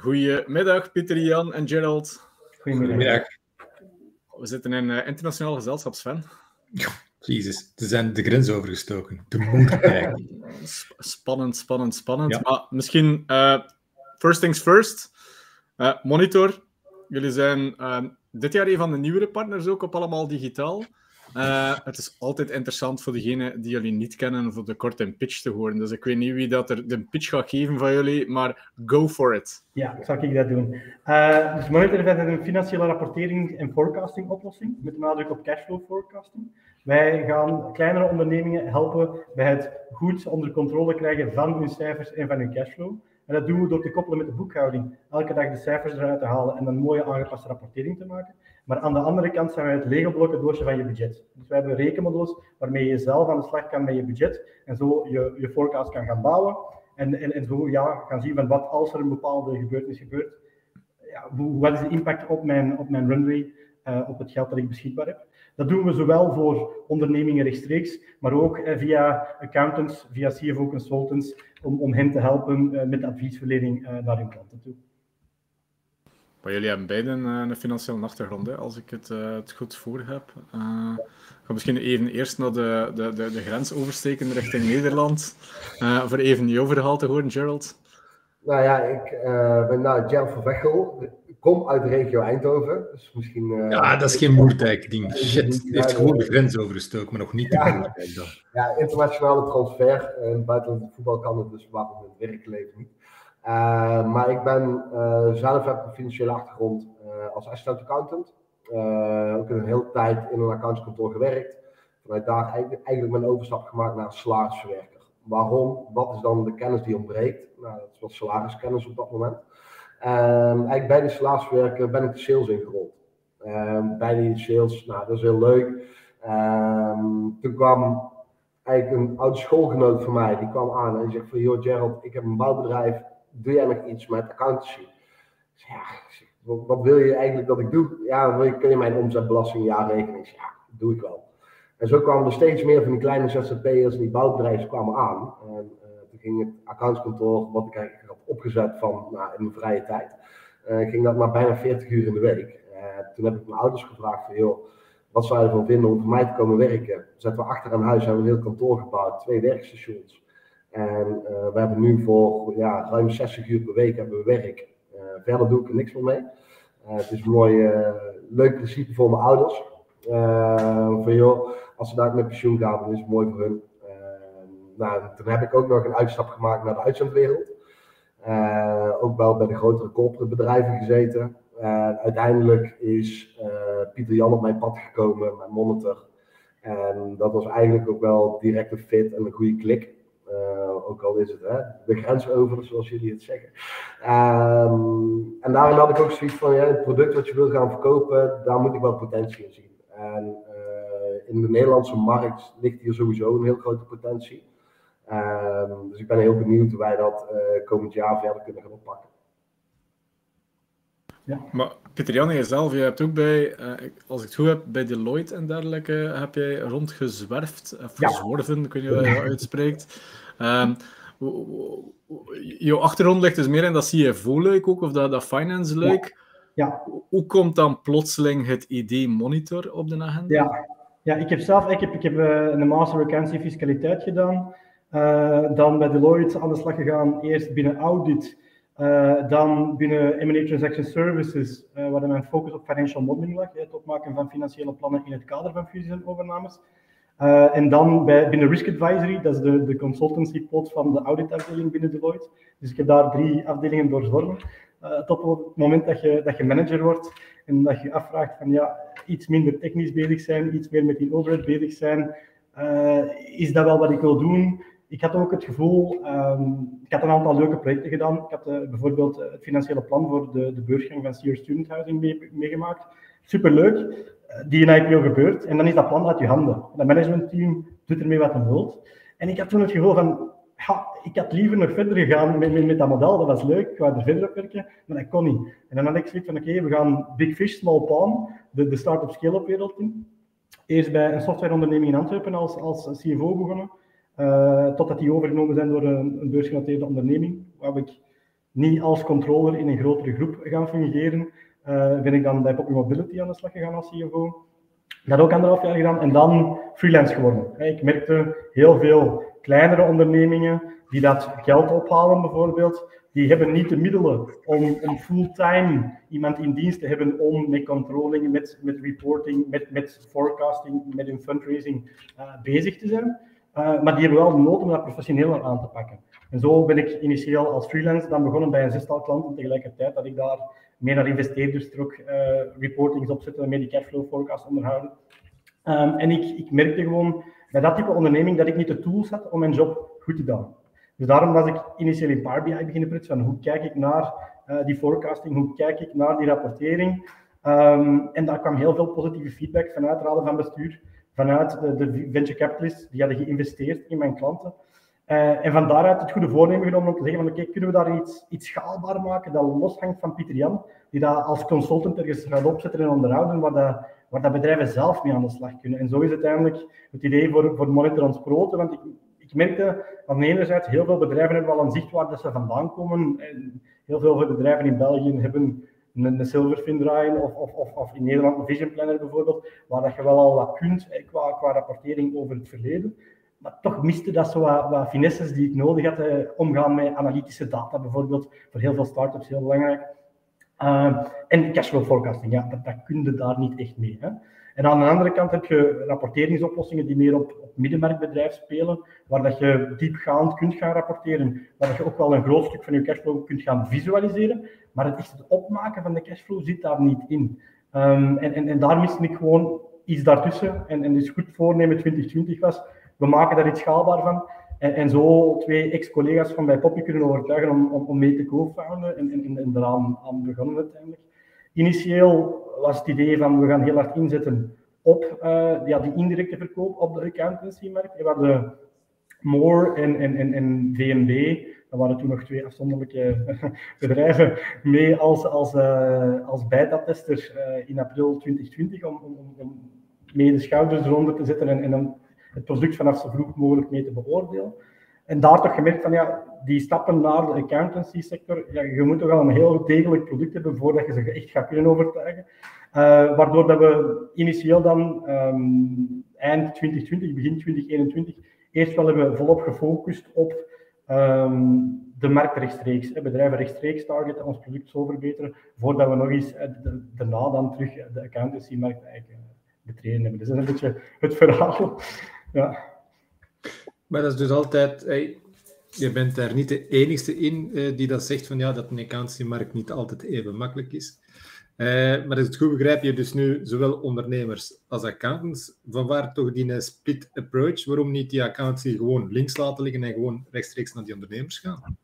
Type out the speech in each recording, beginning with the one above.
Goedemiddag, Pieter, Jan en Gerald. Goedemiddag. We zitten in uh, internationaal gezelschap, Sven. Jezus, ze zijn de grens overgestoken. De moederkijk. Spannend, spannend, spannend. Ja. Maar misschien, uh, first things first. Uh, Monitor, jullie zijn dit jaar een van de nieuwere partners ook op Allemaal Digitaal. Uh, het is altijd interessant voor degenen die jullie niet kennen, voor de korte pitch te horen. Dus ik weet niet wie dat er de pitch gaat geven van jullie, maar go for it. Ja, zal ik dat doen. Uh, dus Monitor is een financiële rapportering en forecasting oplossing, met een nadruk op cashflow forecasting. Wij gaan kleinere ondernemingen helpen bij het goed onder controle krijgen van hun cijfers en van hun cashflow. En dat doen we door te koppelen met de boekhouding. Elke dag de cijfers eruit te halen en een mooie aangepaste rapportering te maken. Maar aan de andere kant zijn wij het Lego-blokken doosje van je budget. Dus wij hebben rekenmodules waarmee je zelf aan de slag kan met je budget en zo je, je forecast kan gaan bouwen. En, en, en zo gaan zien van wat als er een bepaalde gebeurtenis gebeurt, ja, wat is de impact op mijn, op mijn runway, uh, op het geld dat ik beschikbaar heb. Dat doen we zowel voor ondernemingen rechtstreeks, maar ook eh, via accountants, via CFO consultants, om, om hen te helpen uh, met adviesverlening naar hun klanten toe. Maar jullie hebben beiden uh, een financiële achtergrond, hè, als ik het, uh, het goed voor heb. Uh, ik ga misschien even eerst naar de, de, de, de grens oversteken richting Nederland. voor even jouw verhaal te horen, Gerald. Nou ja, ik ben nou Gerald van Vechel. Ik kom uit de regio Eindhoven. Dus misschien, ja, dat is geen Moerdijk-ding. Shit, die heeft gewoon de grens overgestoken, maar nog niet de ja, Moerdijk dan. Ja, internationale transfer. buiten het voetbal kan het dus, waarom het werkleven niet. Uh, maar ik ben uh, zelf heb een financiële achtergrond uh, als assistant accountant. ook een hele tijd in een accountskantoor gewerkt. Vanuit daar eigenlijk, mijn overstap gemaakt naar salarisverwerker. Waarom? Wat is dan de kennis die ontbreekt? Nou, dat was salariskennis op dat moment. eigenlijk bij die salarisverwerker ben ik de sales ingerold. bij die sales, nou dat is heel leuk. toen kwam eigenlijk een oude schoolgenoot van mij, die kwam aan en die zegt van, joh Gerald, ik heb een bouwbedrijf, doe jij nog iets met accountancy? Ja, wat wil je eigenlijk dat ik doe? Ja, kun je mijn omzetbelasting jaarrekening? Ja, doe ik wel. En zo kwamen er steeds meer van die kleine ZZP'ers en die bouwbedrijven kwamen aan. En uh, toen ging het accountskantoor, wat ik eigenlijk had opgezet van nou, in mijn vrije tijd, uh, ging dat maar bijna 40 uur in de week. Uh, toen heb ik mijn ouders gevraagd wat zou je ervan vinden om voor mij te komen werken? Zetten we achter aan huis, hebben we een heel kantoor gebouwd, twee werkstations. En uh, we hebben nu voor ja, ruim 60 uur per week hebben we werk. Uh, verder doe ik er niks meer mee. Uh, het is een mooi, leuk principe voor mijn ouders. van joh, als ze daar met pensioen gaan, dan is het mooi voor hun. nou, toen heb ik ook nog een uitstap gemaakt naar de uitzendwereld. ook wel bij de grotere corporate bedrijven gezeten. uiteindelijk is Pieter Jan op mijn pad gekomen, mijn monitor. En dat was eigenlijk ook wel direct een fit en een goede klik. Uh, ook al is het hè, de grens over, zoals jullie het zeggen. Um, en daarin had ik ook zoiets van, ja, het product wat je wil gaan verkopen, daar moet ik wel potentie in zien. En uh, in de Nederlandse markt ligt hier sowieso een heel grote potentie. Um, dus ik ben heel benieuwd hoe wij dat uh, komend jaar verder kunnen gaan oppakken. Ja. Maar Pieter Jan, jezelf, je hebt ook bij, als ik het goed heb, bij Deloitte en dergelijke, heb jij rondgezwerfd, of gezworven, kun je dat uitspreekt. Um, jouw achtergrond ligt dus meer in dat CFO-leuk ook, of dat, dat finance-leuk. Ja. Hoe komt dan plotseling het ID-monitor op de agenda? Ja, ja ik heb zelf ik heb, ik heb uh, een master vakantie fiscaliteit gedaan. Uh, dan bij Deloitte aan de slag gegaan, eerst binnen audit, uh, dan binnen M&A Transaction Services, waar mijn focus op financial modeling lag, het opmaken van financiële plannen in het kader van fusies en overnames. Uh, en dan bij, binnen Risk Advisory, dat is de, de consultancy pot van de auditafdeling binnen Deloitte. Dus ik heb daar drie afdelingen doorzworven. Uh, tot op het moment dat je, dat je manager wordt en dat je afvraagt van ja, iets minder technisch bezig zijn, iets meer met die overhead bezig zijn. Is dat wel wat ik wil doen? Ik had ook het gevoel, um, ik had een aantal leuke projecten gedaan. Ik had bijvoorbeeld het financiële plan voor de, de beursgang van Sears Student Housing mee, meegemaakt. Superleuk die een IPO gebeurt en dan is dat plan uit je handen. Dat managementteam doet ermee wat het wilt. En ik had toen het gevoel van, ik had liever nog verder gegaan met, met, met, dat model, dat was leuk, ik wou er verder op werken, maar dat kon niet. En dan had ik zoiets van, oké, we gaan Big Fish, Small Pond, de, de start-up scale-up wereld in. Eerst bij een softwareonderneming in Antwerpen als, als CFO begonnen, totdat die overgenomen zijn door een, beursgenoteerde onderneming, waar ik niet als controller in een grotere groep gaan fungeren. Uh, ben ik dan bij Poppy Mobility aan de slag gegaan als CFO. Dat ook anderhalf jaar gedaan en dan freelance geworden. Ik merkte heel veel kleinere ondernemingen die dat geld ophalen bijvoorbeeld, die hebben niet de middelen om, om fulltime iemand in dienst te hebben om met controlling, met, met reporting, met, met forecasting, met hun fundraising uh, bezig te zijn. Uh, maar die hebben wel de nood om dat professioneel aan te pakken. En zo ben ik initieel als freelance dan begonnen bij een zestal klanten tegelijkertijd dat ik daar meer naar investeerders trok, uh, reportings opzetten, met die cashflow forecast onderhouden. Um, en ik, ik merkte gewoon bij dat type onderneming dat ik niet de tools had om mijn job goed te doen. Dus daarom was ik initieel in Power BI beginnen prutsen van hoe kijk ik naar uh, die forecasting, hoe kijk ik naar die rapportering. Um, en daar kwam heel veel positieve feedback vanuit raden van bestuur, vanuit de, de venture capitalists die hadden geïnvesteerd in mijn klanten. Uh, en van daaruit het goede voornemen genomen om te zeggen van oké, kunnen we daar iets, iets schaalbaar maken dat loshangt van Pieter Jan, die dat als consultant ergens gaat opzetten en onderhouden, waar dat, waar dat bedrijven zelf mee aan de slag kunnen. En zo is uiteindelijk het idee voor, voor Monitor want ik, ik merkte aan de ene zijde, heel veel bedrijven hebben wel een zicht waar dat ze vandaan komen. En heel veel bedrijven in België hebben een, Silverfin draaien of, of, of, of, in Nederland een Vision Planner bijvoorbeeld, waar dat je wel al wat kunt qua, qua rapportering over het verleden. Maar toch miste dat zo wat, wat finesses die ik nodig had. Eh, omgaan met analytische data bijvoorbeeld, voor heel veel startups heel belangrijk. Uh, en cashflow forecasting, ja, dat, dat kun je daar niet echt mee. Hè. En aan de andere kant heb je rapporteringsoplossingen die meer op, op middenmarktbedrijf spelen, waar dat je diepgaand kunt gaan rapporteren, waar dat je ook wel een groot stuk van je cashflow kunt gaan visualiseren, maar het het opmaken van de cashflow zit daar niet in. Um, en, en, en daar miste ik gewoon iets daartussen. En, en dus goed voornemen 2020 was, we maken daar iets schaalbaar van. En, en zo twee ex-collega's van bij Poppy kunnen overtuigen om, om, mee te co-founden en, en, en eraan aan begonnen uiteindelijk. Initieel was het idee van we gaan heel hard inzetten op uh, ja, die indirecte verkoop op de accountancy-markt. We hadden Moore en, en, en, en VNB, dat waren toen nog twee afzonderlijke bedrijven, mee als, als, uh, als beta-tester uh, in april 2020 om, om, om mee de schouders eronder te zetten en, en het product vanaf zo vroeg mogelijk mee te beoordelen. En daar toch gemerkt van ja, die stappen naar de accountancy sector, ja, je moet toch al een heel degelijk product hebben voordat je ze echt gaat kunnen overtuigen. Uh, waardoor dat we initieel dan um, eind 2020, begin 2021, eerst wel hebben volop gefocust op um, de markt rechtstreeks. Hè, bedrijven rechtstreeks targeten, ons product zo verbeteren, voordat we nog eens uh, daarna dan terug de accountancy-markt betreden hebben. Dus dat is een beetje het verhaal. ja. Maar dat is dus altijd, je bent daar niet de enigste in uh, die dat zegt van ja, dat een accountancy-markt niet altijd even makkelijk is. Uh, maar als het goed begrijp, je dus nu zowel ondernemers als accountants. Vanwaar toch die split approach? Waarom niet die accountancy gewoon links laten liggen en gewoon rechtstreeks naar die ondernemers gaan?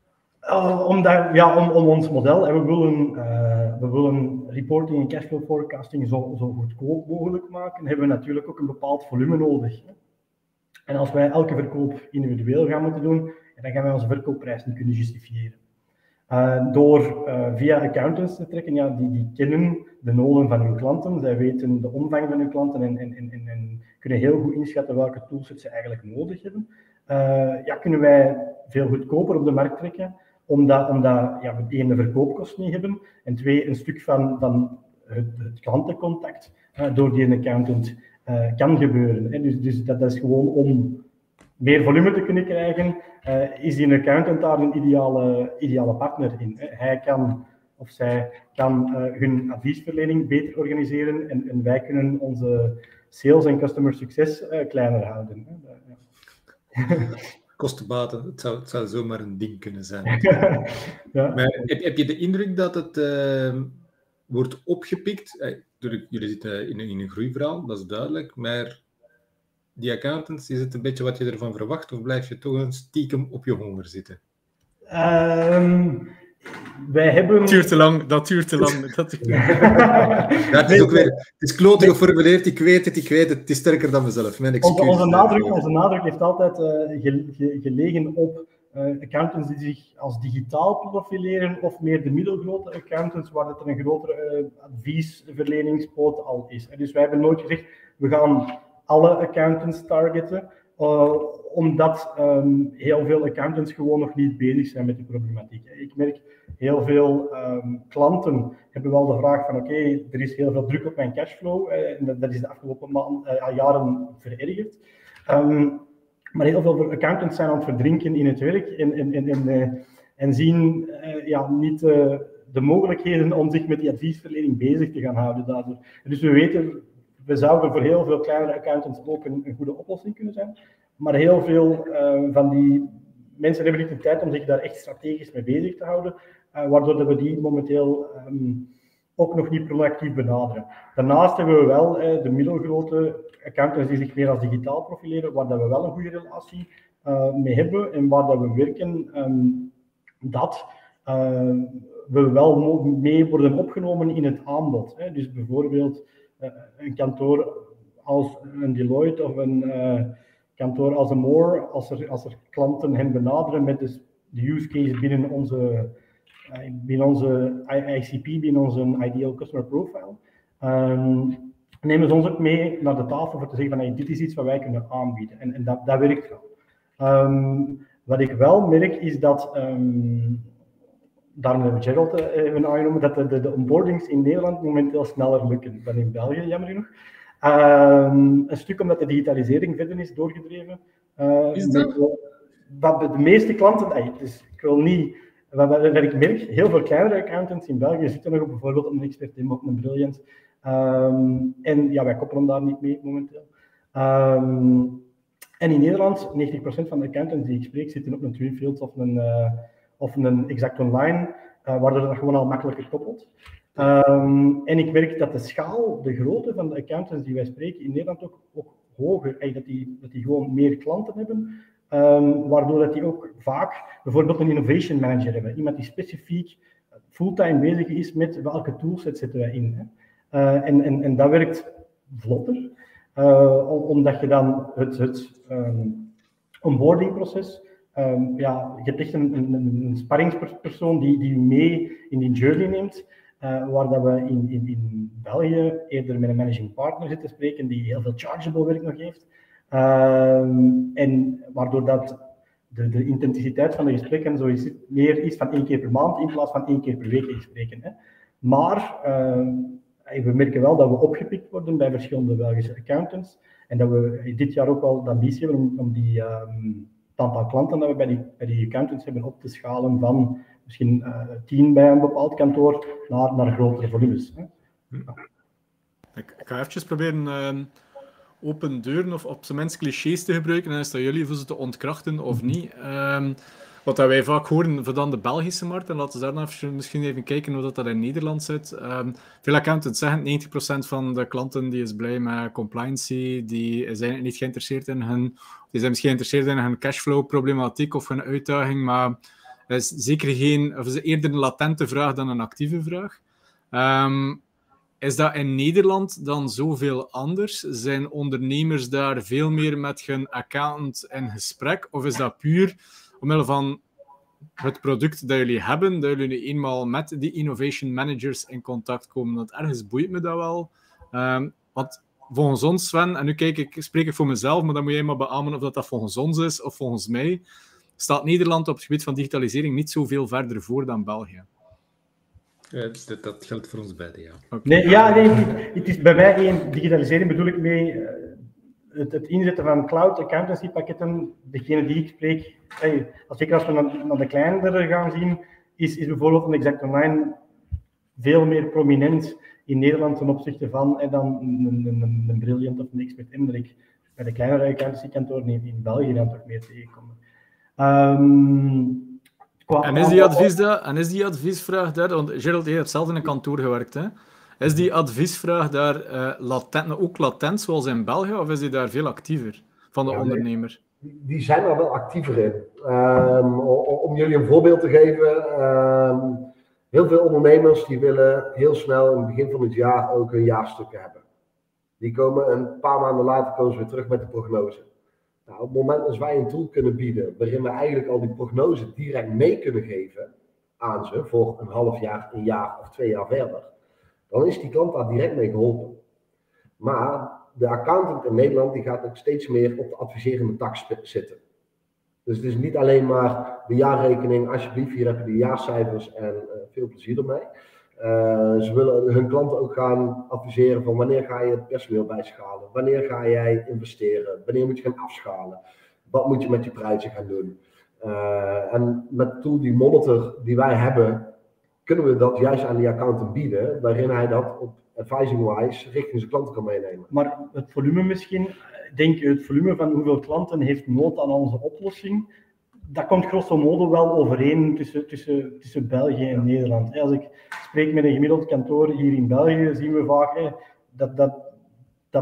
Uh, omdat, ja, om, om ons model, en we willen, we willen reporting en cashflow forecasting zo, zo goedkoop mogelijk maken, hebben we natuurlijk ook een bepaald volume nodig. En als wij elke verkoop individueel gaan moeten doen, dan gaan wij onze verkoopprijs niet kunnen justifiëren. Uh, door uh, via accountants te trekken, ja, die, die kennen de noden van hun klanten, zij weten de omvang van hun klanten en, en, en, en kunnen heel goed inschatten welke toolsets ze eigenlijk nodig hebben. Uh, ja, kunnen wij veel goedkoper op de markt trekken, omdat, omdat ja, we één de verkoopkost niet hebben en twee een stuk van, van het, het klantencontact door die accountant kan gebeuren. Dus, dus dat, is gewoon om meer volume te kunnen krijgen, uh, is die accountant daar een ideale, ideale partner in. Hij kan of zij kan uh, hun adviesverlening beter organiseren en, en, wij kunnen onze sales en customer succes kleiner houden. Kostenbaten, het zou, het zou zomaar een ding kunnen zijn. ja. Maar heb, heb, je de indruk dat het wordt opgepikt? jullie zitten in, in een groeiverhaal, dat is duidelijk, maar die accountants, is het een beetje wat je ervan verwacht of blijf je toch een stiekem op je honger zitten? Um, wij hebben... Dat duurt te lang, dat duurt te lang. Dat, dat is ook weer, het is kloten geformuleerd, ik weet het, ik weet het, het is sterker dan mezelf. Mijn onze, onze, nadruk, onze nadruk heeft altijd uh, gelegen op uh, accountants die zich als digitaal profileren of meer de middelgrote accountants waar het er een grotere uh, adviesverleningspoot al is. En dus wij hebben nooit gezegd, we gaan alle accountants targeten. omdat ehm, heel veel accountants gewoon nog niet bezig zijn met die problematiek. Ik merk heel veel um, klanten hebben wel de vraag van oké, er is heel veel druk op mijn cashflow en dat is de afgelopen maand, uh, jaren verergerd. Um, maar heel veel accountants zijn aan het verdrinken in het werk en, en, en, en zien ja, niet de mogelijkheden om zich met die adviesverlening bezig te gaan houden. Daardoor. Dus we weten, we zouden voor heel veel kleinere accountants ook een, goede oplossing kunnen zijn. Maar heel veel uh, van die mensen hebben niet de tijd om zich daar echt strategisch mee bezig te houden, uh, waardoor we die momenteel um, ook nog niet proactief benaderen. Daarnaast hebben we wel uh, de middelgrote accountants die zich meer als digitaal profileren, waar dat we wel een goede relatie mee hebben en waar dat we werken um, dat we wel mee worden opgenomen in het aanbod. Hè. Dus bijvoorbeeld een kantoor als een Deloitte of een kantoor als een Moore, als er, als er klanten hen benaderen met de, de use case binnen onze, uh, binnen onze ICP, binnen onze Ideal Customer Profile, um, nemen ze ons ook mee naar de tafel voor te zeggen van hey, dit is iets wat wij kunnen aanbieden. En, en dat, dat werkt wel. Um, wat ik wel merk is dat, um, daarom hebben we Gerald even aangenomen, dat de, de, de onboardings in Nederland momenteel sneller lukken dan in België, jammer genoeg. Um, een stuk omdat de digitalisering verder is doorgedreven. Uh, is dat? Wat de meeste klanten, dus ik wil niet, wat, wat, ik merk, heel veel kleinere accountants in België zitten nog op bijvoorbeeld een expert op een Brilliant. Um, en ja, wij koppelen daar niet mee momenteel. Um, en in Nederland, 90% van de accountants die ik spreek, zitten op een Twinfields of een, uh, of een Exact Online, uh, waardoor dat gewoon al makkelijker koppelt. Um, en ik merk dat de schaal, de grootte van de accountants die wij spreken in Nederland ook, ook hoger, dat die, dat die gewoon meer klanten hebben, um, waardoor dat die ook vaak bijvoorbeeld een innovation manager hebben, iemand die specifiek fulltime bezig is met welke toolset zetten wij in. Hè. Uh, en, en, en dat werkt vlotter, omdat je dan het, het um, onboardingproces Um, ja, je hebt echt een, een, sparringspersoon die, die mee in die journey neemt. Uh, waar dat we in, in, in België eerder met een managing partner zitten spreken die heel veel chargeable werk nog heeft. Uh, en waardoor dat de, de, intensiteit van de gesprekken zo is, meer is van één keer per maand in plaats van één keer per week spreken. Hè. Maar uh, we merken wel dat we opgepikt worden bij verschillende Belgische accountants. En dat we dit jaar ook wel de ambitie hebben om, om die, het aantal klanten dat we bij die, bij die accountants hebben op te schalen van misschien uh, tien bij een bepaald kantoor naar, naar grotere volumes. Hè. Ik, ga even proberen uh, open deuren of op zijn minst clichés te gebruiken en is dat jullie voor ze te ontkrachten of niet. Um, wat wij vaak horen dan de Belgische markt, en laten we daarna misschien even kijken hoe dat, in Nederland zit. Um, veel accountants zeggen 90% van de klanten die is blij met compliancy, die zijn niet geïnteresseerd in hun, die zijn misschien geïnteresseerd in hun cashflow problematiek of hun uitdaging, maar is zeker geen, of is eerder een latente vraag dan een actieve vraag. Um, is dat in Nederland dan zoveel anders? Zijn ondernemers daar veel meer met hun accountant in gesprek? Of is dat puur omwille van het product dat jullie hebben, dat jullie eenmaal met die innovation managers in contact komen? Want ergens boeit me dat wel. Um, want volgens ons, Sven, en nu kijk ik, spreek ik voor mezelf, maar dan moet jij maar beamen of dat, dat volgens ons is of volgens mij staat Nederland op het gebied van digitalisering niet zoveel verder voor dan België. Ja, dat, dat, geldt voor ons beiden, ja. Okay. Nee, ja, nee, het is bij mij geen digitalisering bedoel ik mee uh, het, het, inzetten van cloud accountancy pakketten. Degene die ik spreek, hey, als, zeker als we naar, naar de kleinere gaan zien, is, is bijvoorbeeld een Exact Online veel meer prominent in Nederland ten opzichte van en dan een, een, Brilliant of een Expert M, dat ik bij de kleinere accountancy kantoren in, in België dan toch meer tegenkom. Um, en, is die advies daar, en is die adviesvraag daar, want Gerald, je hebt zelf in een kantoor gewerkt, hè? Is die adviesvraag daar uh, latent, ook latent, zoals in België, of is die daar veel actiever van de ja, ondernemer? Die zijn er wel actiever in. Um, om jullie een voorbeeld te geven, um, heel veel ondernemers die willen heel snel in het begin van het jaar ook een jaarstukken hebben. Die komen een paar maanden later komen ze weer terug met de prognose. Nou, op het moment dat wij een tool kunnen bieden waarin we eigenlijk al die prognose direct mee kunnen geven aan ze voor een half jaar, een jaar of twee jaar verder, dan is die klant daar direct mee geholpen. Maar de accountant in Nederland die gaat ook steeds meer op de adviserende tak zitten. Dus het is niet alleen maar de jaarrekening, alsjeblieft, hier heb je de jaarcijfers en uh, veel plezier ermee. Uh, ze willen hun klanten ook gaan adviseren van wanneer ga je het personeel bijschalen, wanneer ga jij investeren, wanneer moet je gaan afschalen, wat moet je met je prijzen gaan doen. Uh, en met tool die monitor die wij hebben, kunnen we dat juist aan die accountant bieden, waarin hij dat op advising-wise richting zijn klanten kan meenemen. Maar het volume misschien, denk je, het volume van hoeveel klanten heeft nood aan onze oplossing, dat komt grosso modo wel overeen tussen, tussen, tussen België en Nederland. Als ik spreek met een gemiddeld kantoor hier in België, zien we vaak dat, dat,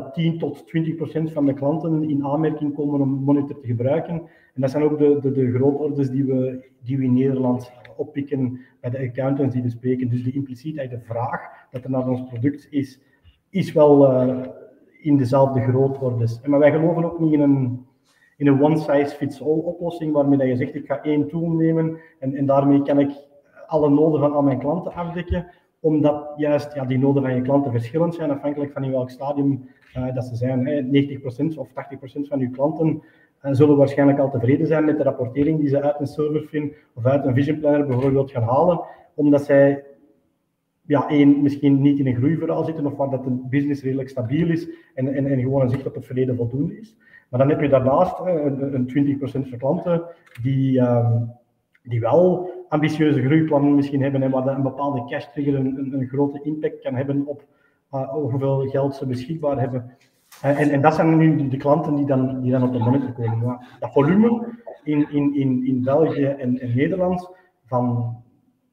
dat 10 tot 20 procent van de klanten in aanmerking komen om Monitor te gebruiken. En dat zijn ook de, de, de grootorders die we, die we in Nederland oppikken bij de accountants die we spreken. Dus de implicietheid, de vraag dat er naar ons product is, is wel uh, in dezelfde grootorders. Maar wij geloven ook niet in een, in een one-size-fits-all oplossing, waarmee dat je zegt, ik ga één tool nemen en, en daarmee kan ik alle noden van al mijn klanten afdekken, omdat juist ja, die noden van je klanten verschillend zijn, afhankelijk van in welk stadium dat ze zijn. Hè. 90% of 80% van je klanten uh, zullen waarschijnlijk al tevreden zijn met de rapportering die ze uit een Silverfin of uit een Vision Planner bijvoorbeeld gaan halen, omdat zij ja, één, misschien niet in een groeiverhaal zitten of waar dat een business redelijk stabiel is en, en, en gewoon een zicht op het verleden voldoende is. Maar dan heb je daarnaast een, een 20% van klanten die, um, die wel ambitieuze groeiplannen misschien hebben en waar een bepaalde cash trigger een, een, grote impact kan hebben op hoeveel geld ze beschikbaar hebben. Uh, en, en dat zijn nu de klanten die dan, die dan op de monitor komen. Maar dat volume in, in, in, in België en, en Nederland van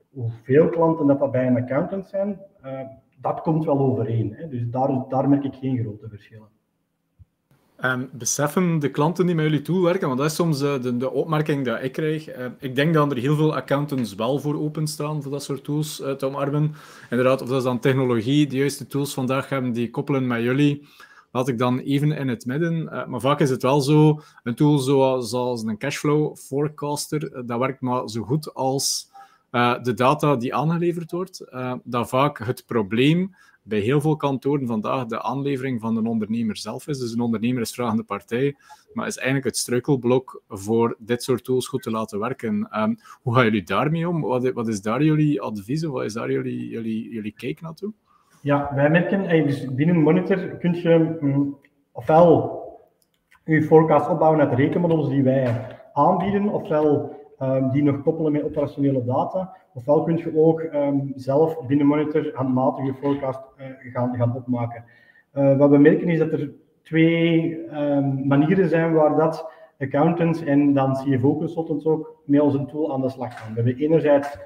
hoeveel klanten dat, bij een accountant zijn, uh, dat komt wel overeen. Hè. Dus daar, daar merk ik geen grote verschillen. Beseffen de klanten die met jullie tool werken, want dat is soms uh, de, de, opmerking die ik krijg. Uh, ik denk dat er heel veel accountants wel voor openstaan voor dat soort tools uh, te omarmen. Inderdaad, of dat is dan technologie, de juiste tools vandaag hebben die koppelen met jullie, laat ik dan even in het midden. maar vaak is het wel zo, een tool zoals een cashflow forecaster, dat werkt maar zo goed als de data die aangeleverd wordt. dat vaak het probleem bij heel veel kantoren vandaag de aanlevering van de ondernemer zelf is. Dus een ondernemer is vragende partij, maar is eigenlijk het struikelblok voor dit soort tools goed te laten werken. Um, hoe gaan jullie daarmee om? Wat, wat, is daar jullie advies wat is daar jullie, jullie, jullie kijk naartoe? Ja, wij merken, dus binnen Monitor kun je um, ofwel je forecast opbouwen uit de rekenmodels die wij aanbieden, ofwel um, die nog koppelen met operationele data. Ofwel kun je ook um, zelf binnen Monitor handmatige forecast uh, gaan, gaan opmaken. Uh, wat we merken is dat er twee um, manieren zijn waar dat accountants en dan CFO-consultants ook met onze tool aan de slag gaan. We hebben enerzijds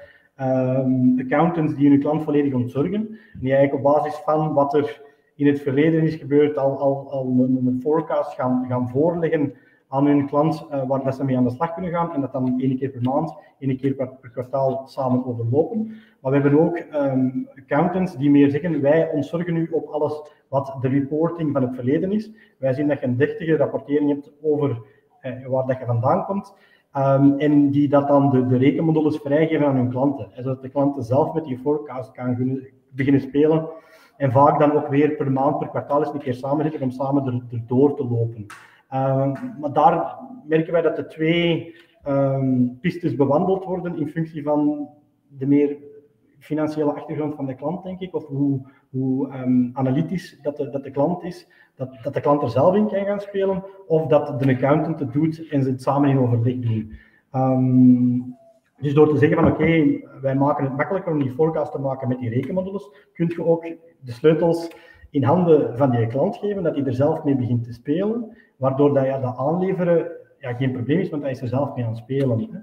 accountants die hun klant volledig ontzorgen, die eigenlijk op basis van wat er in het verleden is gebeurd al, al, een forecast gaan, gaan voorleggen aan hun klant uh, waar ze mee aan de slag kunnen gaan en dat dan één keer per maand, één keer per, per kwartaal samen overlopen. Maar we hebben ook um, accountants die meer zeggen, wij ontzorgen nu op alles wat de reporting van het verleden is. Wij zien dat je een deftige rapportering hebt over uh, waar dat je vandaan komt. Um, en die dat dan de, de rekenmodules vrijgeven aan hun klanten. En zodat de klanten zelf met die forecast gaan beginnen spelen. En vaak dan ook weer per maand, per kwartaal eens een keer samen zitten om samen er, erdoor te lopen. Um, maar daar merken wij dat de twee um, pistes bewandeld worden in functie van de meer financiële achtergrond van de klant, denk ik, of hoe, hoe um, analytisch dat de, dat de klant is, dat, dat de klant er zelf in kan gaan spelen, of dat de accountant het doet en ze het samen in overleg doen. dus door te zeggen van oké, wij maken het makkelijker om die forecast te maken met die rekenmodules, kun je ook de sleutels in handen van die klant geven, dat hij er zelf mee begint te spelen waardoor dat, ja, dat aanleveren ja, geen probleem is, want hij is er zelf mee aan het spelen. Hè.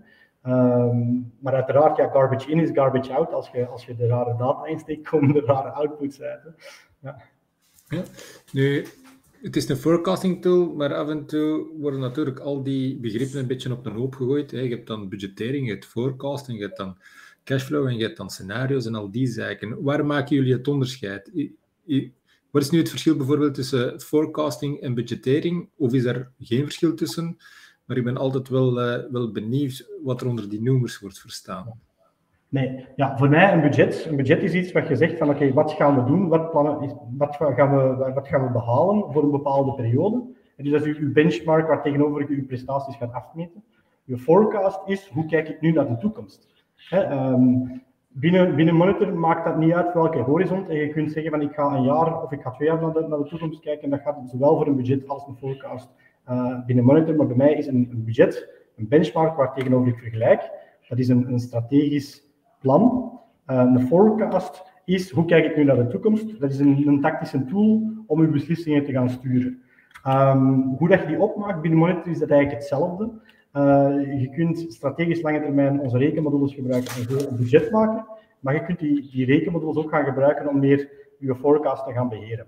Um, maar uiteraard, ja, garbage in is garbage out. Als je, als je de rare data insteekt, komen er rare outputs uit. Ja. ja. Nu, het is een forecasting tool, maar af en toe worden natuurlijk al die begrippen een beetje op de hoop gegooid. Je hebt dan budgettering, je hebt forecasting, je hebt dan cashflow en je hebt dan scenario's en al die zaken. Waar maken jullie het onderscheid? Wat is nu het verschil bijvoorbeeld tussen forecasting en budgettering? Of is er geen verschil tussen? Maar ik ben altijd wel, uh, wel benieuwd wat er onder die noemers wordt verstaan. Nee, ja, voor mij een budget. Een budget is iets wat je zegt van oké, wat gaan we doen? Wat, plannen, wat, gaan we, wat gaan we behalen voor een bepaalde periode? En dus dat is uw benchmark waar tegenover je prestaties gaat afmeten. Je forecast is hoe kijk ik nu naar de toekomst. Ehm, binnen, binnen Monitor maakt dat niet uit welke horizon. En je kunt zeggen van ik ga een jaar of ik ga twee jaar naar de, toekomst kijken. En dat gaat zowel voor een budget als een forecast uh, binnen Monitor. Maar bij mij is een, budget, een benchmark waar tegenover ik vergelijk. Dat is een, een strategisch plan. Uh, een forecast is hoe kijk ik nu naar de toekomst. Dat is een, een tactische tool om uw beslissingen te gaan sturen. Um, hoe dat je die opmaakt binnen Monitor is dat eigenlijk hetzelfde. Uh, je kunt strategisch lange termijn onze rekenmodules gebruiken en een budget maken, maar je kunt die, die rekenmodules ook gaan gebruiken om meer je forecast te gaan beheren.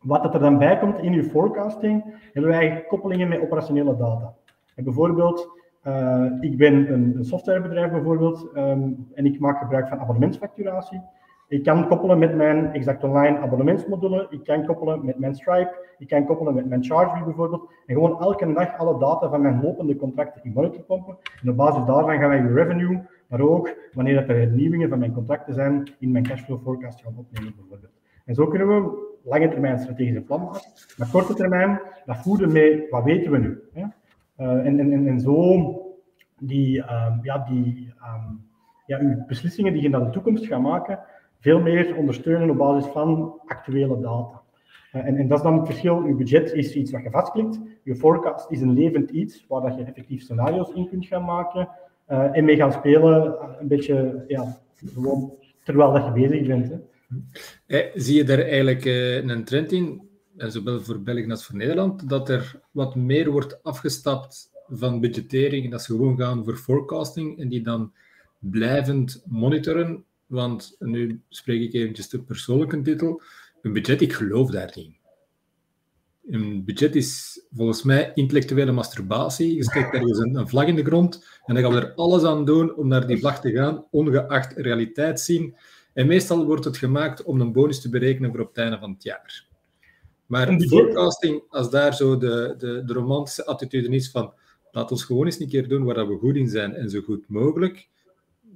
Wat er dan bij komt in je forecasting, hebben we eigenlijk koppelingen met operationele data. Bijvoorbeeld, uh, ik ben een, softwarebedrijf bijvoorbeeld um, en ik maak gebruik van abonnementsfacturatie. Ik kan koppelen met mijn Exact Online abonnementsmodule. Ik kan koppelen met mijn Stripe. Ik kan koppelen met mijn ChargeView bijvoorbeeld. En gewoon elke dag alle data van mijn lopende contracten in monitor pompen. En op basis daarvan gaan wij je revenue, maar ook wanneer er hernieuwingen van mijn contracten zijn, in mijn cashflow forecast gaan opnemen bijvoorbeeld. En zo kunnen we lange termijn strategische plan maken. Maar korte termijn, dat voeden mee, wat weten we nu? Hè? Uh, en, en, en, zo die, um, ja, die um, ja, uw beslissingen die je naar de toekomst gaat maken, veel meer ondersteunen op basis van actuele data. Uh, en, en, dat is dan het verschil. Uw budget is iets wat je vastklikt. Uw forecast is een levend iets waar dat je effectief scenario's in kunt gaan maken uh, en mee gaan spelen, uh, een beetje ja, gewoon terwijl dat je bezig bent. Hè. Eh, zie je daar eigenlijk een trend in, zowel voor België als voor Nederland, dat er wat meer wordt afgestapt van budgettering en dat ze gewoon gaan voor forecasting en die dan blijvend monitoren want nu spreek ik eventjes de persoonlijke titel. Een budget, ik geloof daar niet. Een budget is volgens mij intellectuele masturbatie. Je steekt ergens een, een vlag in de grond en dan gaan we er alles aan doen om naar die vlag te gaan, ongeacht realiteit zien. En meestal wordt het gemaakt om een bonus te berekenen voor op het einde van het jaar. Maar een forecasting, als daar zo de, de, de romantische attitude is van laat ons gewoon eens een keer doen waar we goed in zijn en zo goed mogelijk,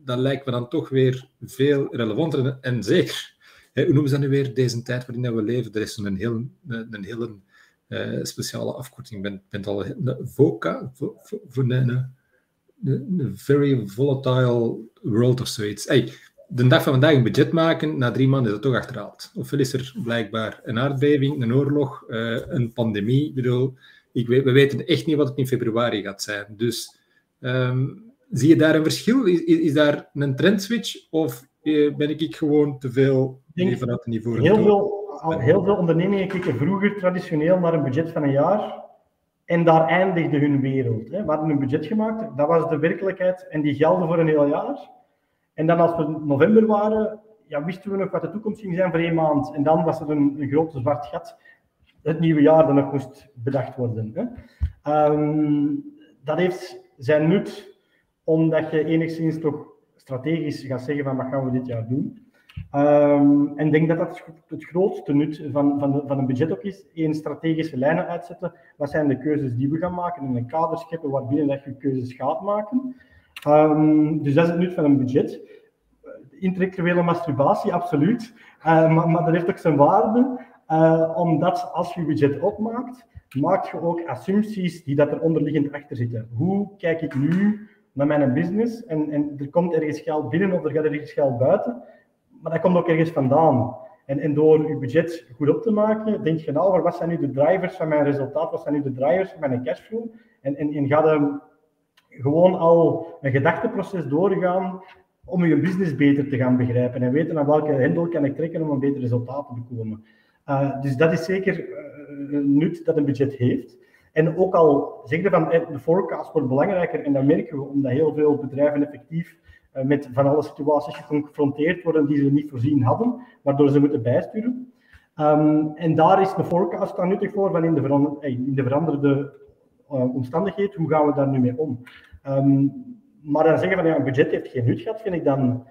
dat lijkt me dan toch weer veel relevanter. En zeker, hè, hoe noemen ze dat nu weer, deze tijd waarin we leven? Er is een heel, een, hele uh, speciale afkorting. Ik ben, al een VOCA, voor een, very volatile world of zoiets. Hey, de dag van vandaag een budget maken, na drie maanden is dat toch achterhaald. Ofwel is er blijkbaar een aardbeving, een oorlog, uh, een pandemie. Ik bedoel, ik weet, we weten echt niet wat het in februari gaat zijn. Dus um, Zie je daar een verschil? Is, is daar een trendswitch of eh, ben ik gewoon te veel vanuit het niveau? Heel veel, heel veel ondernemingen keken vroeger traditioneel naar een budget van een jaar en daar eindigde hun wereld. Hè. We hadden een budget gemaakt, dat was de werkelijkheid en die gelden voor een heel jaar. En dan als we november waren, ja, wisten we nog wat de toekomst ging zijn voor één maand. En dan was er een, een groot zwart gat, het nieuwe jaar dat nog moest bedacht worden. Hè. Um, dat heeft zijn nut omdat je enigszins toch strategisch gaat zeggen van wat gaan we dit jaar doen. Um, en ik denk dat dat het grootste nut van, van, van een budget ook is. Eén, strategische lijnen uitzetten. Wat zijn de keuzes die we gaan maken? En een kader scheppen waarbinnen dat je keuzes gaat maken. Um, dus dat is het nut van een budget. Intellectuele masturbatie, absoluut. Uh, maar, maar dat heeft ook zijn waarde. Uh, omdat als je budget opmaakt, maak je ook assumpties die dat er onderliggend achter zitten. Hoe kijk ik nu naar mijn business en, en er komt ergens geld binnen of er gaat ergens geld buiten, maar dat komt ook ergens vandaan. En, en door je budget goed op te maken, denk je nou, wat zijn nu de drivers van mijn resultaat, wat zijn nu de drivers van mijn cashflow? En, en, ga gewoon al een gedachteproces doorgaan om je business beter te gaan begrijpen en weten aan welke hendel kan ik trekken om een beter resultaat te bekomen. Uh, dus dat is zeker een nut dat een budget heeft. En ook al zeggen van eh, de forecast wordt belangrijker, en dat merken we omdat heel veel bedrijven effectief eh, met van alle situaties geconfronteerd worden die ze niet voorzien hadden, waardoor ze moeten bijsturen. Um, en daar is de forecast dan nuttig voor, van in de, verander, eh, in de veranderde uh, omstandigheden, hoe gaan we daar nu mee om? Um, maar dan zeggen van ja, een budget heeft geen nut gehad, vind ik dan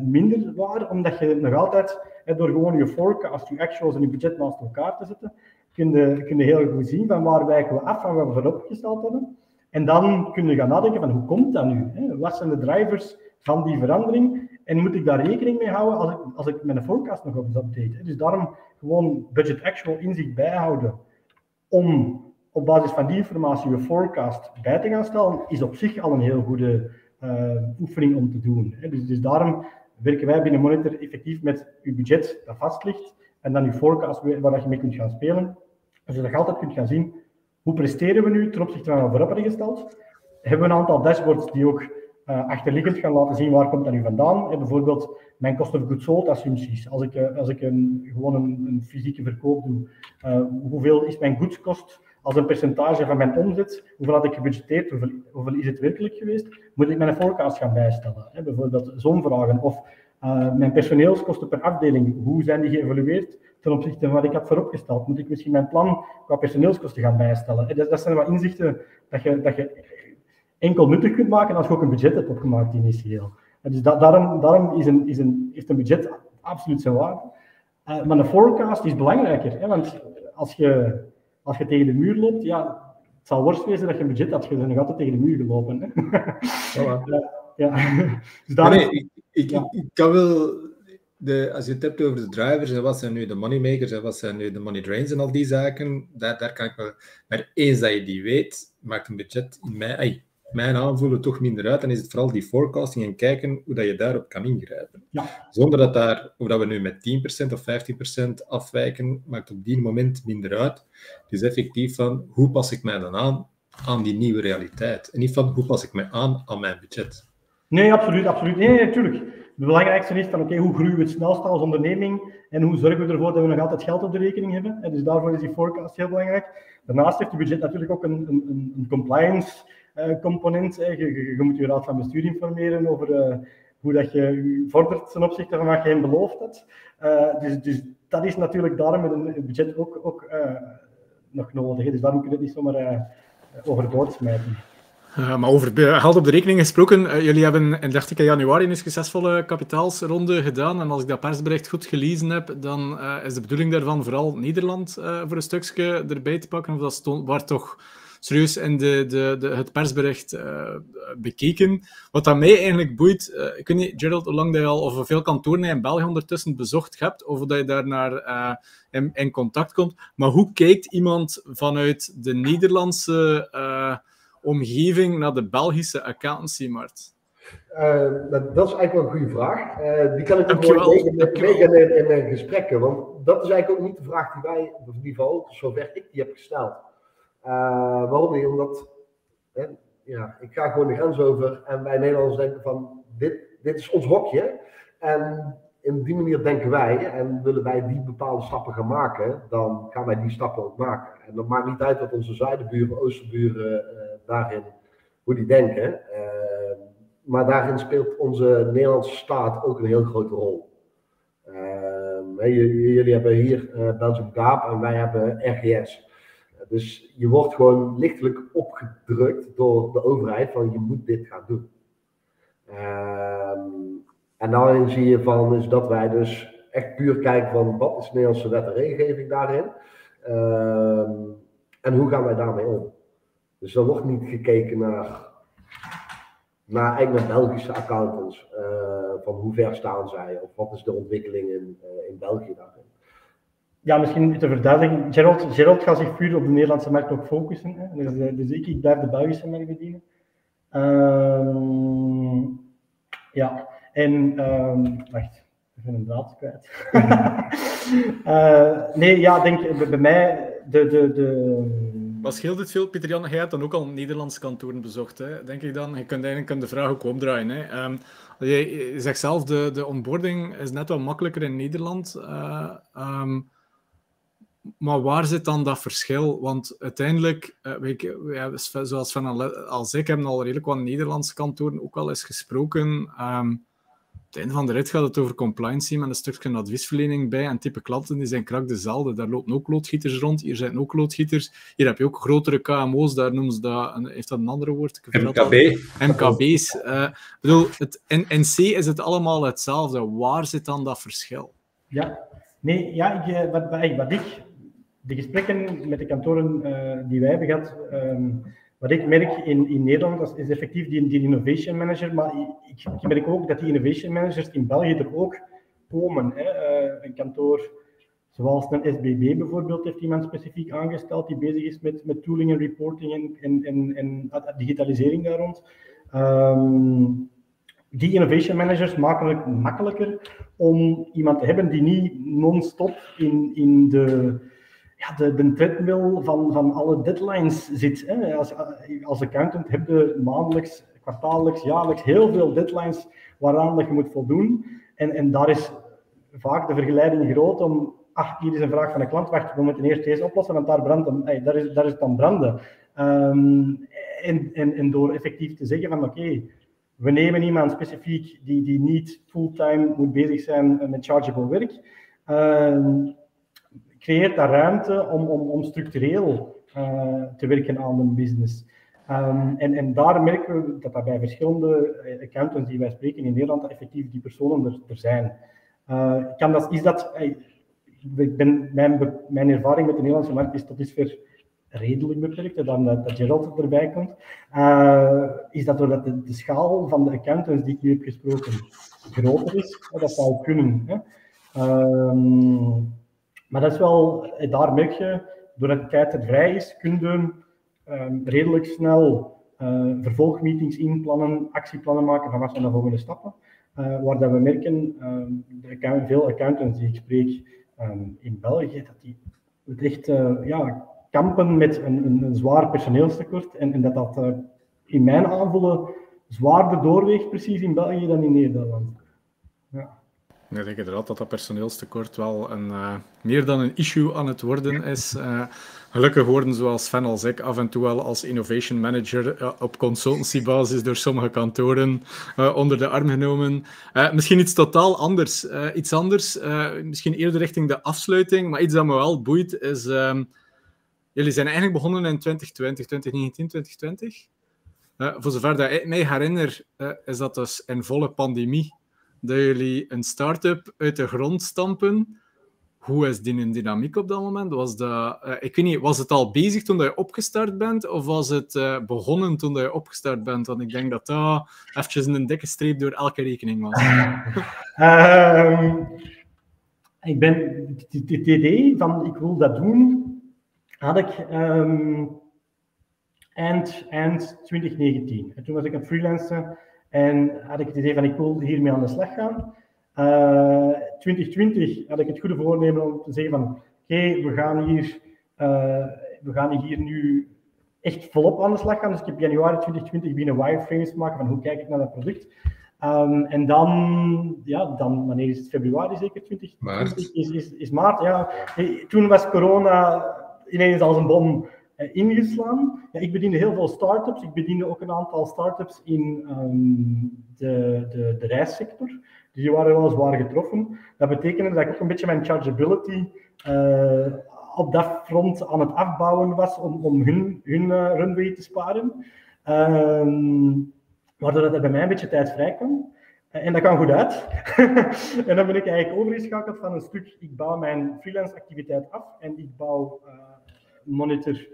minder waar, omdat je nog altijd, door gewoon je forecast, je actuals en je budget naast elkaar te zetten, kun je, kun heel goed zien van waar we af van wat we vooropgesteld hebben. En dan kun je gaan nadenken van hoe komt dat nu? Hè? Wat zijn de drivers van die verandering? En moet ik daar rekening mee houden als ik, als ik mijn forecast nog op update? Dus daarom gewoon budget actual inzicht bijhouden om op basis van die informatie je forecast bij te gaan stellen, is op zich al een heel goede uh, oefening om te doen. Dus, dus daarom werken wij binnen Monitor effectief met je budget dat vast ligt en dan je forecast waar je mee kunt gaan spelen. Zodat je altijd kunt gaan zien hoe presteren we nu ten opzichte van wat we hebben gesteld. Hebben we een aantal dashboards die ook uh, achterliggend gaan laten zien waar komt dat nu vandaan. En bijvoorbeeld mijn cost of goods sold assumpties. Als ik, uh, als ik een, gewoon een, fysieke verkoop doe, hoeveel is mijn goedskost als een percentage van mijn omzet? Hoeveel had ik gebudgeteerd? Hoeveel, is het werkelijk geweest? Moet ik mijn forecast gaan bijstellen? Bijvoorbeeld zo'n vragen. Of mijn personeelskosten per afdeling, hoe zijn die geëvalueerd ten opzichte van wat ik had vooropgesteld? Moet ik misschien mijn plan qua personeelskosten gaan bijstellen? Dat, dat zijn wat inzichten dat je, dat je enkel nuttig kunt maken als je ook een budget hebt opgemaakt initieel. dus daarom, daarom is een, is een, heeft een budget absoluut zijn waarde. Uh, maar een forecast is belangrijker, hè, want als je, als je tegen de muur loopt, ja, het zal worst wezen dat je een budget had, je bent nog altijd tegen de muur gelopen. Hè. Voilà. ja. Dus daarom, nee, ik, ja. ik, kan wel, de, als je het hebt over de drivers en wat zijn nu de moneymakers en wat zijn nu de money drains en al die zaken, daar, daar kan ik wel... Maar eens dat je die weet, maakt een budget in mij mijn aanvoelen toch minder uit. Dan is het vooral die forecasting en kijken hoe dat je daarop kan ingrijpen. Ja. Zonder dat, daar, of dat we nu met 10% of 15% afwijken, maakt op die moment minder uit. Dus effectief van hoe pas ik mij dan aan aan die nieuwe realiteit. En niet van hoe pas ik mij aan aan mijn budget. Nee, absoluut. absoluut. Nee, natuurlijk. Het belangrijkste is van oké, hoe groeien we het snelst als onderneming en hoe zorgen we ervoor dat we nog altijd geld op de rekening hebben. En dus daarvoor is die forecast heel belangrijk. Daarnaast heeft je budget natuurlijk ook een, een, een compliance eh, component. Je, je, je, moet je raad van bestuur informeren over eh, hoe dat je vordert ten opzichte van wat je hem beloofd hebt. Eh, dus, dus dat is natuurlijk daarom met een budget ook, ook nog nodig. Dus daarom kun je het niet zomaar overboord smijten. Uh, maar over geld op de rekening gesproken, uh, jullie hebben in 30 januari een succesvolle kapitaalsronde gedaan. En als ik dat persbericht goed gelezen heb, dan is de bedoeling daarvan vooral Nederland voor een stukje erbij te pakken. Of dat stond, waar toch serieus in de, de, de, het persbericht bekeken. Wat dat mij eigenlijk boeit, ik weet niet, Gerald, hoe lang je al, of hoeveel kantoren in België ondertussen bezocht hebt, of dat je daar naar in, in, contact komt. Maar hoe kijkt iemand vanuit de Nederlandse omgeving naar de Belgische accountancy-markt? dat, dat, is eigenlijk wel een goede vraag. die kan ik ook mooi meegaan in, mijn gesprekken. Want dat is eigenlijk ook niet de vraag die wij, of in ieder geval, zover ik die heb gesteld. Uh, waarom niet? Omdat hè, ja, ik ga gewoon de grens over en wij Nederlanders denken van dit, dit is ons hokje. En in die manier denken wij en willen wij die bepaalde stappen gaan maken, dan gaan wij die stappen ook maken. En dat maakt niet uit wat onze zuidenburen, oosterburen uh, daarin, hoe die denken. Uh, maar daarin speelt onze Nederlandse staat ook een heel grote rol. jullie hebben hier Belgium Gaap en wij hebben RGS. Dus je wordt gewoon lichtelijk opgedrukt door de overheid van je moet dit gaan doen. Um, en dan zie je van is dat wij dus echt puur kijken van wat is de Nederlandse wet en regelgeving daarin. En hoe gaan wij daarmee om? Dus er wordt niet gekeken naar, naar eigenlijk naar Belgische accountants. Uh, van hoe ver staan zij of wat is de ontwikkeling in, uh, in België daarin ja, misschien te verduidelijken. Gerald, Gerald gaat zich puur op de Nederlandse markt ook focussen. Hè. Dus, eh, dus ik, ik blijf de Belgische markt bedienen. Uh, ja, en um, wacht, ik ben een draad kwijt. uh, nee, ja, denk bij mij de. de, de... Wat scheelt het veel, Pieter Jan? Jij hebt dan ook al Nederlandse kantoren bezocht, hè? denk ik dan. Je kunt eigenlijk de vraag ook omdraaien. Hè? Um, je, zegt zelf, de, de onboarding is net wat makkelijker in Nederland. Uh, um, maar waar zit dan dat verschil? Want uiteindelijk, uh, zoals Van als ik hebben al redelijk wat Nederlandse kantoren ook al eens gesproken. Um, het einde van de rit gaat het over compliance met een stukje adviesverlening bij. En type klanten die zijn krak dezelfde. Daar lopen ook loodgieters rond, hier zijn ook loodgieters. Hier heb je ook grotere KMO's, daar noemen ze dat, heeft dat een andere woord? MKB. MKB's. Uh, eh, bedoel, het, in, in C is het allemaal hetzelfde. Waar zit dan dat verschil? Ja, nee, ja, ik, eh, wat, wat ik de gesprekken met de kantoren uh, die wij hebben gehad, um, wat ik merk in, in Nederland dat is effectief die, die innovation manager, maar ik, ik, merk ook dat die innovation managers in België er ook komen. Hè. een kantoor zoals een SBB bijvoorbeeld heeft iemand specifiek aangesteld die bezig is met, met tooling en reporting en, en, en, en digitalisering daar rond. Ehm, die innovation managers maken het makkelijker om iemand te hebben die niet non-stop in, in de, de, de van, van alle deadlines zit. Hè. Als, als accountant heb je maandelijks, kwartaallijks, jaarlijks heel veel deadlines waaraan je moet voldoen. En, en daar is vaak de vergelijking groot om, ach, hier is een vraag van een klant, wacht, we moeten eerst deze oplossen, want daar, brandt daar, is, daar is het dan branden. Ehm, en, en, en door effectief te zeggen van oké, we nemen iemand specifiek die, die niet fulltime moet bezig zijn met chargeable werk, uh, creëert dat ruimte om, om, om structureel uh, te werken aan een business. Um, en, en daar merken we dat, dat bij verschillende eh, accountants die wij spreken in Nederland effectief die personen er, er zijn. Uh, kan dat, is dat, ik ben, mijn, mijn ervaring met de Nederlandse markt is tot dusver redelijk beperkt, dan dat, dat Gerald erbij komt, is dat doordat de, de, schaal van de accountants die ik hier heb gesproken groter is. dat zou kunnen. Hè. Uh, maar dat is wel, daar merk je, doordat de tijd er vrij is, kun je uh, redelijk snel uh, vervolgmeetings inplannen, actieplannen maken van wat zijn de volgende stappen. Uh, waar dat we merken, ehm, de, veel accountants die ik spreek um, in België, dat die het echt ja, kampen met een, een, zwaar personeelstekort en, en dat dat in mijn aanvoelen zwaarder doorweegt precies in België dan in Nederland. Ik denk inderdaad dat dat personeelstekort wel een, uh, meer dan een issue aan het worden is. Uh, gelukkig worden, zoals Sven al zei, af en toe wel als innovation manager uh, op consultancybasis door sommige kantoren onder de arm genomen. misschien iets totaal anders. iets anders, misschien eerder richting de afsluiting, maar iets dat me wel boeit is... Ehm, Jullie zijn eigenlijk begonnen in 2020, 2019, 2020. Uh, voor zover dat ik mij herinner, is dat dus in volle pandemie dat jullie een start-up uit de grond stampen. Hoe is die dynamiek op dat moment? Was, dat, uh, ik weet niet, was het al bezig toen je opgestart bent, of was het uh, begonnen toen je opgestart bent? Want ik denk dat dat eventjes een dikke streep door elke rekening was. um, ik ben het idee van ik wil dat doen had ik um, eind, eind 2019. En toen was ik een freelancer en had ik het idee van ik wil hiermee aan de slag gaan. Uh, eh, 2020 had ik het goede voornemen om te zeggen van oké, okay, we gaan hier uh, we gaan hier nu echt volop aan de slag gaan. Dus ik heb januari 2020 binnen wireframes maken van hoe kijk ik naar dat product. Um, en dan, ja, dan, wanneer is het? Februari zeker? 2020 maart. Is, is, is maart, ja. Toen was corona ineens als een bom ingeslaan. Ja, ik bediende heel veel start-ups. Ik bediende ook een aantal start-ups in um, de, de, de reissector. Dus die waren wel zwaar getroffen. Dat betekende dat ik ook een beetje mijn chargeability uh, op dat front aan het afbouwen was om, om hun, hun uh, runway te sparen. Um, waardoor dat er bij mij een beetje tijd vrij kwam. En dat kwam goed uit. en dan ben ik eigenlijk overgeschakeld van een stuk, ik bouw mijn freelance activiteit af en ik bouw monitor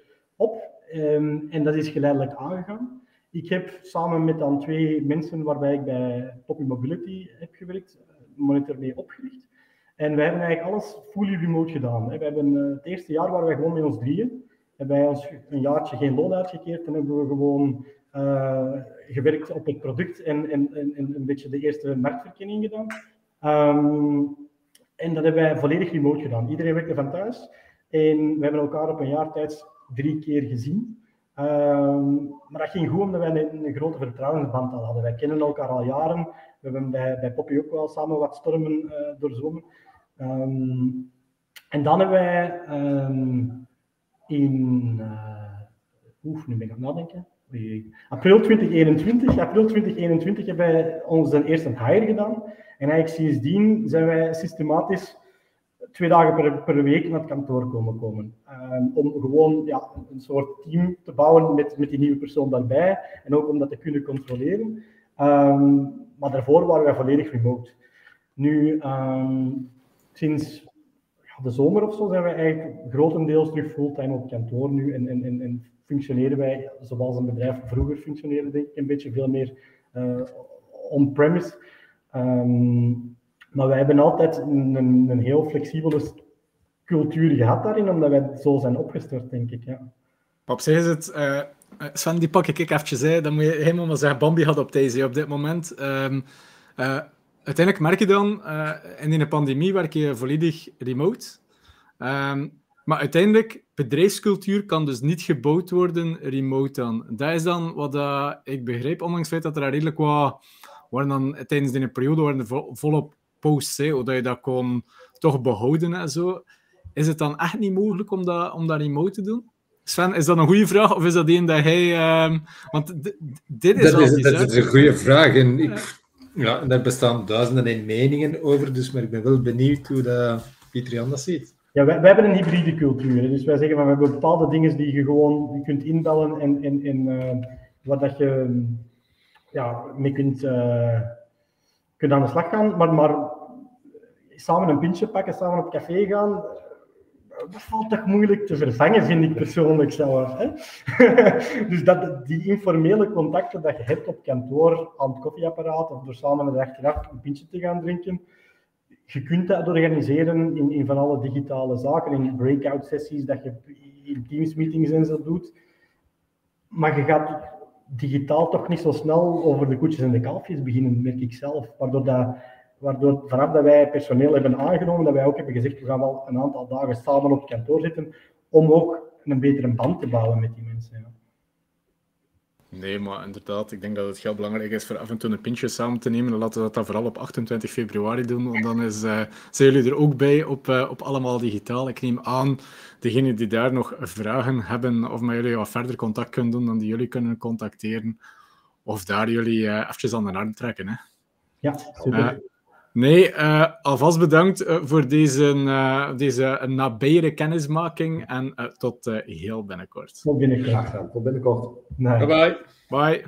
op. Um, en dat is geleidelijk aangegaan. Ik heb samen met dan twee mensen waarbij ik bij Poppy Mobility heb gewerkt, eh, monitor mee opgericht. En wij hebben eigenlijk alles fully remote gedaan. We hebben uh, het eerste jaar waren wij gewoon met ons drieën. Hebben wij ons een jaartje geen loon uitgekeerd en hebben we gewoon uh, gewerkt op het product en, en, en, een beetje de eerste marktverkenning gedaan. Um, en dat hebben wij volledig remote gedaan. Iedereen werkte van thuis. En we hebben elkaar op een jaar tijd drie keer gezien. Um, maar dat ging goed omdat wij een, grote vertrouwensband al hadden. Wij kennen elkaar al jaren. We hebben bij, bij Poppy ook wel samen wat stormen uh, doorzwommen. Um, en dan hebben wij um, in... Uh, nu ben ik aan het nadenken. April 2021, april 2021 hebben wij onze eerste hire gedaan. En eigenlijk sindsdien zijn wij systematisch twee dagen per, per week naar het kantoor komen komen. Um, om gewoon ja, een soort team te bouwen met, met die nieuwe persoon daarbij. En ook om dat te kunnen controleren. Um, maar daarvoor waren wij volledig remote. Nu, um, sinds de zomer of zo zijn wij eigenlijk grotendeels terug fulltime op kantoor nu en, en, en, en functioneren wij zoals een bedrijf vroeger functioneerde, denk ik, een beetje veel meer uh, on-premise. Maar wij hebben altijd een, een, heel flexibele cultuur gehad daarin, omdat wij zo zijn opgestart, denk ik. Ja. Op zich is het... Uh, Sven, die pak ik eventjes. Dan moet je helemaal maar zeggen, Bambi had op deze op dit moment. Um, uh, uiteindelijk merk je dan, uh, in de pandemie werk je volledig remote. Um, maar uiteindelijk, bedrijfscultuur kan dus niet gebouwd worden remote dan. Dat is dan wat ik begrijp, ondanks het feit dat er redelijk wat... Waren dan, tijdens die periode waren er vol, volop posts, hè, hoe dat je dat kon toch behouden en zo. Is het dan echt niet mogelijk om dat, om dat remote te doen? Sven, is dat een goede vraag of is dat een dat hij... Um, want dit is dat, is, dat is een goede vraag en ik, ja, daar bestaan duizenden in meningen over, dus maar ik ben wel benieuwd hoe dat Pieter Jan dat ziet. Ja, wij, wij, hebben een hybride cultuur. Dus wij zeggen van we hebben bepaalde dingen die je gewoon je kunt inbellen en, en, en uh, waar dat je ja, mee kunt, uh, kunt aan de slag gaan. Maar, maar samen een pintje pakken, samen op café gaan, dat valt toch moeilijk te vervangen, vind ik persoonlijk zelf. Hè? dus dat, die informele contacten dat je hebt op kantoor, aan het koffieapparaat of door samen een achteraf een pintje te gaan drinken, je kunt dat organiseren in, in van alle digitale zaken, in breakout sessies, dat je in Teams meetings en zo doet. Maar je gaat digitaal toch niet zo snel over de koetjes en de kalfjes beginnen, merk ik zelf. Waardoor, dat, waardoor vanaf dat wij personeel hebben aangenomen, dat wij ook hebben gezegd, we gaan wel een aantal dagen samen op kantoor zitten, om ook een betere band te bouwen met die mensen. Ja. Nee, maar inderdaad, ik denk dat het heel belangrijk is voor af en toe een pintje samen te nemen. laten we dat dan vooral op 28 februari doen, want dan is, uh, zijn jullie er ook bij op, uh, op Allemaal Digitaal. Ik neem aan, degenen die daar nog vragen hebben, of met jullie wat verder contact kunnen doen, dan die jullie kunnen contacteren. Of daar jullie uh, eventjes aan de arm trekken. Hè. Ja, super. Nee, uh, alvast bedankt eh, voor deze, uh, deze nabijere kennismaking en tot heel binnenkort. Tot binnenkort. Tot binnenkort. Nee. Bye. bye.